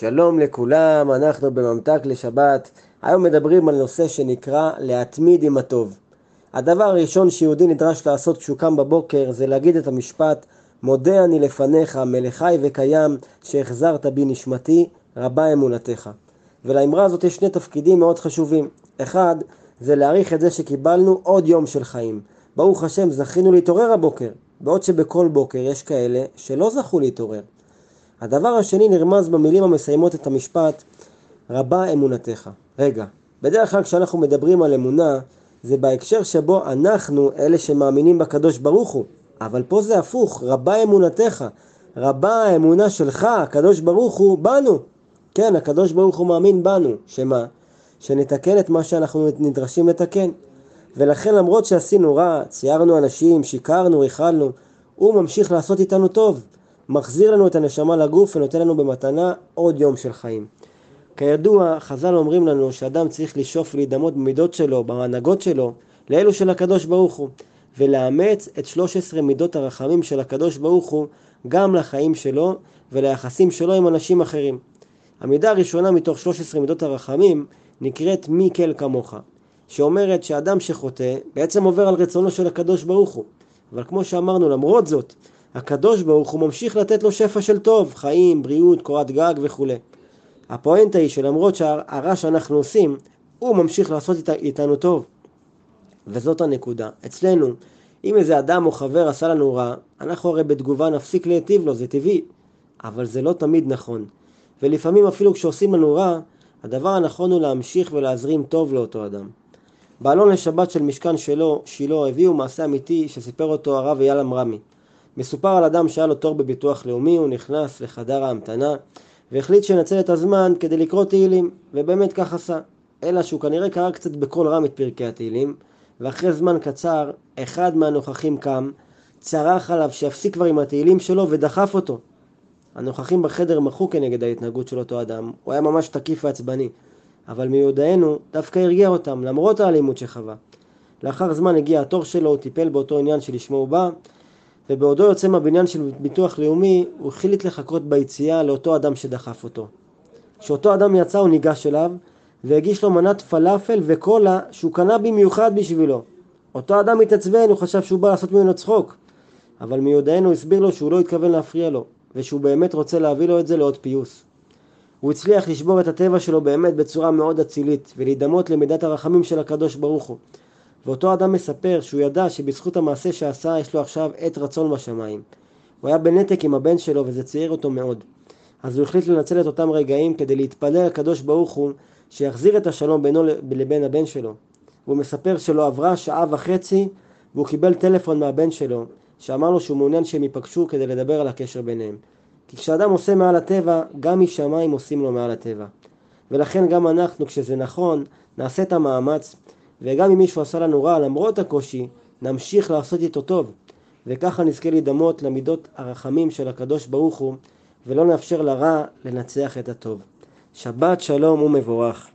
שלום לכולם, אנחנו בממתק לשבת. היום מדברים על נושא שנקרא להתמיד עם הטוב. הדבר הראשון שיהודי נדרש לעשות כשהוא קם בבוקר זה להגיד את המשפט מודה אני לפניך מלך חי וקיים שהחזרת בי נשמתי רבה אמונתך. ולאמרה הזאת יש שני תפקידים מאוד חשובים. אחד זה להעריך את זה שקיבלנו עוד יום של חיים. ברוך השם זכינו להתעורר הבוקר, בעוד שבכל בוקר יש כאלה שלא זכו להתעורר. הדבר השני נרמז במילים המסיימות את המשפט רבה אמונתך. רגע, בדרך כלל כשאנחנו מדברים על אמונה זה בהקשר שבו אנחנו אלה שמאמינים בקדוש ברוך הוא אבל פה זה הפוך, רבה אמונתך, רבה האמונה שלך, הקדוש ברוך הוא, בנו. כן, הקדוש ברוך הוא מאמין בנו, שמה? שנתקן את מה שאנחנו נדרשים לתקן. ולכן למרות שעשינו רע, ציירנו אנשים, שיקרנו, ריכלנו, הוא ממשיך לעשות איתנו טוב. מחזיר לנו את הנשמה לגוף ונותן לנו במתנה עוד יום של חיים. כידוע, חז"ל אומרים לנו שאדם צריך לשאוף להידמות במידות שלו, בהנהגות שלו, לאלו של הקדוש ברוך הוא, ולאמץ את 13 מידות הרחמים של הקדוש ברוך הוא גם לחיים שלו וליחסים שלו עם אנשים אחרים. המידה הראשונה מתוך 13 מידות הרחמים נקראת מי כל כמוך, שאומרת שאדם שחוטא בעצם עובר על רצונו של הקדוש ברוך הוא. אבל כמו שאמרנו, למרות זאת, הקדוש ברוך הוא ממשיך לתת לו שפע של טוב, חיים, בריאות, קורת גג וכולי. הפואנטה היא שלמרות שהרע שאנחנו עושים, הוא ממשיך לעשות איתנו טוב. וזאת הנקודה. אצלנו, אם איזה אדם או חבר עשה לנו רע, אנחנו הרי בתגובה נפסיק להיטיב לו, זה טבעי. אבל זה לא תמיד נכון. ולפעמים אפילו כשעושים לנו רע, הדבר הנכון הוא להמשיך ולהזרים טוב לאותו אדם. בעלון לשבת של משכן שלו, שילה, הביאו מעשה אמיתי שסיפר אותו הרב אייל אמרמי. מסופר על אדם שהיה לו תור בביטוח לאומי, הוא נכנס לחדר ההמתנה והחליט שינצל את הזמן כדי לקרוא תהילים, ובאמת כך עשה. אלא שהוא כנראה קרא קצת בקול רם את פרקי התהילים, ואחרי זמן קצר, אחד מהנוכחים קם, צרח עליו שיפסיק כבר עם התהילים שלו ודחף אותו. הנוכחים בחדר מחו כנגד ההתנהגות של אותו אדם, הוא היה ממש תקיף ועצבני, אבל מיודענו דווקא הרגיע אותם, למרות האלימות שחווה. לאחר זמן הגיע התור שלו, הוא טיפל באותו עניין שלשמו הוא בא, ובעודו יוצא מהבניין של ביטוח לאומי, הוא החליט לחכות ביציאה לאותו אדם שדחף אותו. כשאותו אדם יצא הוא ניגש אליו והגיש לו מנת פלאפל וקולה שהוא קנה במיוחד בשבילו. אותו אדם התעצבן, הוא חשב שהוא בא לעשות ממנו צחוק. אבל מיודענו הסביר לו שהוא לא התכוון להפריע לו, ושהוא באמת רוצה להביא לו את זה לעוד פיוס. הוא הצליח לשבור את הטבע שלו באמת בצורה מאוד אצילית, ולהידמות למידת הרחמים של הקדוש ברוך הוא. ואותו אדם מספר שהוא ידע שבזכות המעשה שעשה יש לו עכשיו עת רצון בשמיים. הוא היה בנתק עם הבן שלו וזה צייר אותו מאוד. אז הוא החליט לנצל את אותם רגעים כדי להתפלל לקדוש ברוך הוא שיחזיר את השלום בינו לבין הבן שלו. הוא מספר שלא עברה שעה וחצי והוא קיבל טלפון מהבן שלו שאמר לו שהוא מעוניין שהם ייפגשו כדי לדבר על הקשר ביניהם. כי כשאדם עושה מעל הטבע, גם משמיים עושים לו מעל הטבע. ולכן גם אנחנו, כשזה נכון, נעשה את המאמץ וגם אם מישהו עשה לנו רע למרות הקושי, נמשיך לעשות איתו טוב. וככה נזכה להידמות למידות הרחמים של הקדוש ברוך הוא, ולא נאפשר לרע לנצח את הטוב. שבת שלום ומבורך.